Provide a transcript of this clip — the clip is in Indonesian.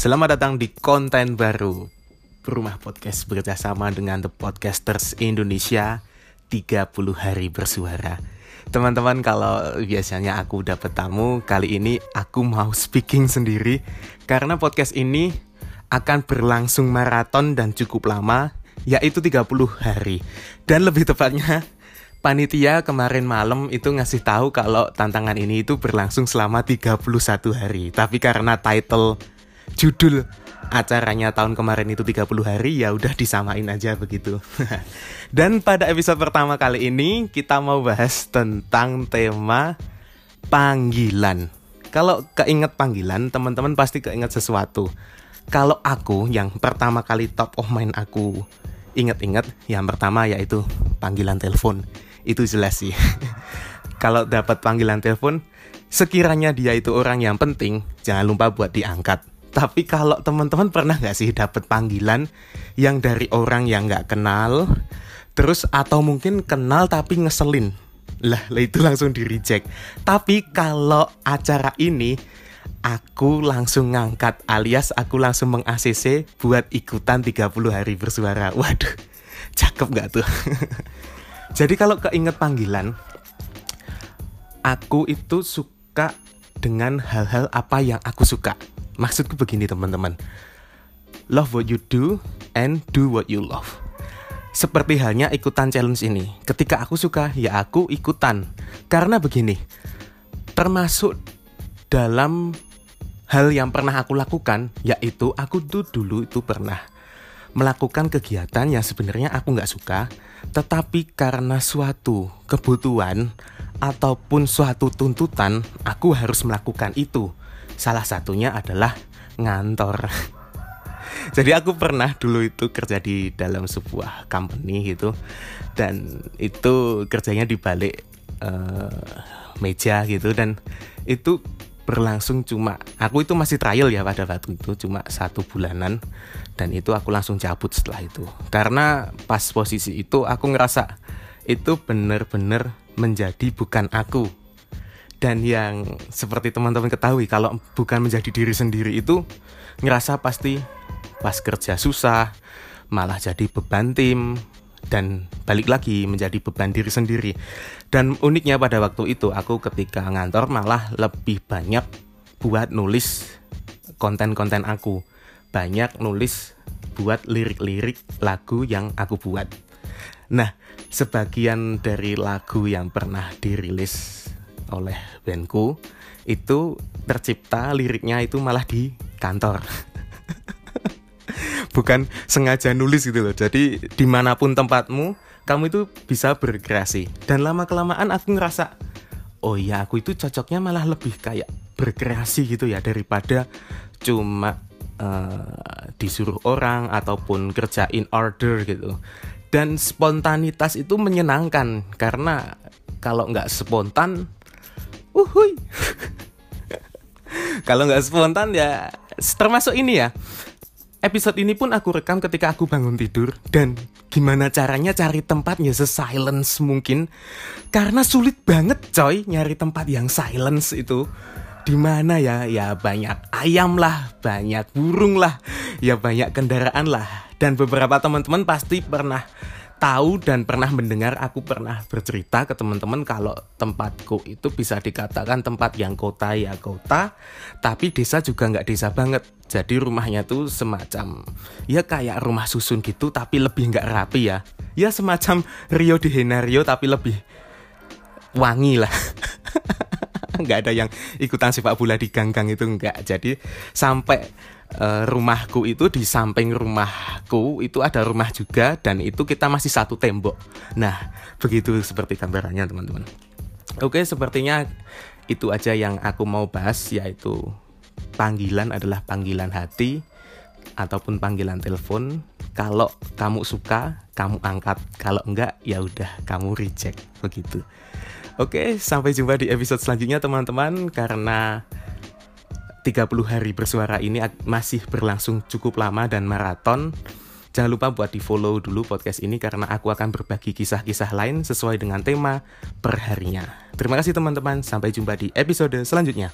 Selamat datang di konten baru Rumah Podcast bekerjasama dengan The Podcasters Indonesia. 30 hari bersuara. Teman-teman kalau biasanya aku dapat tamu Kali ini aku mau speaking sendiri. Karena podcast ini akan berlangsung maraton dan cukup lama Yaitu 30 hari. Dan lebih tepatnya panitia kemarin malam itu ngasih tahu kalau tantangan ini itu berlangsung selama 31 hari. Tapi karena title judul acaranya tahun kemarin itu 30 hari ya udah disamain aja begitu. Dan pada episode pertama kali ini kita mau bahas tentang tema panggilan. Kalau keinget panggilan, teman-teman pasti keinget sesuatu. Kalau aku yang pertama kali top of mind aku inget-inget, yang pertama yaitu panggilan telepon. Itu jelas sih. Kalau dapat panggilan telepon, sekiranya dia itu orang yang penting, jangan lupa buat diangkat tapi kalau teman-teman pernah nggak sih dapat panggilan yang dari orang yang nggak kenal, terus atau mungkin kenal tapi ngeselin, lah, itu langsung di reject. Tapi kalau acara ini aku langsung ngangkat alias aku langsung meng ACC buat ikutan 30 hari bersuara. Waduh, cakep gak tuh? Jadi kalau keinget panggilan, aku itu suka dengan hal-hal apa yang aku suka. Maksudku begini teman-teman. Love what you do and do what you love. Seperti halnya ikutan challenge ini. Ketika aku suka, ya aku ikutan. Karena begini, termasuk dalam hal yang pernah aku lakukan, yaitu aku tuh dulu itu pernah melakukan kegiatan yang sebenarnya aku nggak suka, tetapi karena suatu kebutuhan ataupun suatu tuntutan, aku harus melakukan itu. Salah satunya adalah ngantor. Jadi aku pernah dulu itu kerja di dalam sebuah company gitu dan itu kerjanya di balik uh, meja gitu dan itu berlangsung cuma aku itu masih trial ya pada waktu itu cuma satu bulanan dan itu aku langsung cabut setelah itu karena pas posisi itu aku ngerasa itu bener-bener menjadi bukan aku dan yang seperti teman-teman ketahui kalau bukan menjadi diri sendiri itu ngerasa pasti pas kerja susah malah jadi beban tim dan balik lagi menjadi beban diri sendiri. Dan uniknya pada waktu itu aku ketika ngantor malah lebih banyak buat nulis konten-konten aku. Banyak nulis buat lirik-lirik lagu yang aku buat. Nah sebagian dari lagu yang pernah dirilis oleh bandku itu tercipta liriknya itu malah di kantor. Bukan sengaja nulis gitu loh. Jadi di mana pun tempatmu kamu itu bisa berkreasi. Dan lama kelamaan aku ngerasa oh ya aku itu cocoknya malah lebih kayak berkreasi gitu ya daripada cuma uh, disuruh orang ataupun kerjain order gitu. Dan spontanitas itu menyenangkan karena kalau nggak spontan uhui kalau nggak spontan ya termasuk ini ya. Episode ini pun aku rekam ketika aku bangun tidur dan gimana caranya cari tempatnya se-silence mungkin. Karena sulit banget coy nyari tempat yang silence itu. Di mana ya? Ya banyak ayam lah banyak burung lah ya banyak kendaraan lah. Dan beberapa teman-teman pasti pernah tahu dan pernah mendengar aku pernah bercerita ke teman-teman kalau tempatku itu bisa dikatakan tempat yang kota ya kota tapi desa juga nggak desa banget. Jadi rumahnya tuh semacam ya kayak rumah susun gitu tapi lebih nggak rapi ya. Ya semacam Rio de Janeiro tapi lebih wangi lah. Nggak ada yang ikutan sepak bola di gang-gang itu nggak. Jadi sampai uh, rumahku itu di samping rumahku itu ada rumah juga dan itu kita masih satu tembok. Nah, begitu seperti gambarannya teman-teman. Oke, sepertinya itu aja yang aku mau bahas yaitu panggilan adalah panggilan hati ataupun panggilan telepon. Kalau kamu suka, kamu angkat. Kalau enggak, ya udah kamu reject begitu. Oke, sampai jumpa di episode selanjutnya teman-teman karena 30 hari bersuara ini masih berlangsung cukup lama dan maraton. Jangan lupa buat di follow dulu podcast ini karena aku akan berbagi kisah-kisah lain sesuai dengan tema perharinya. Terima kasih teman-teman, sampai jumpa di episode selanjutnya.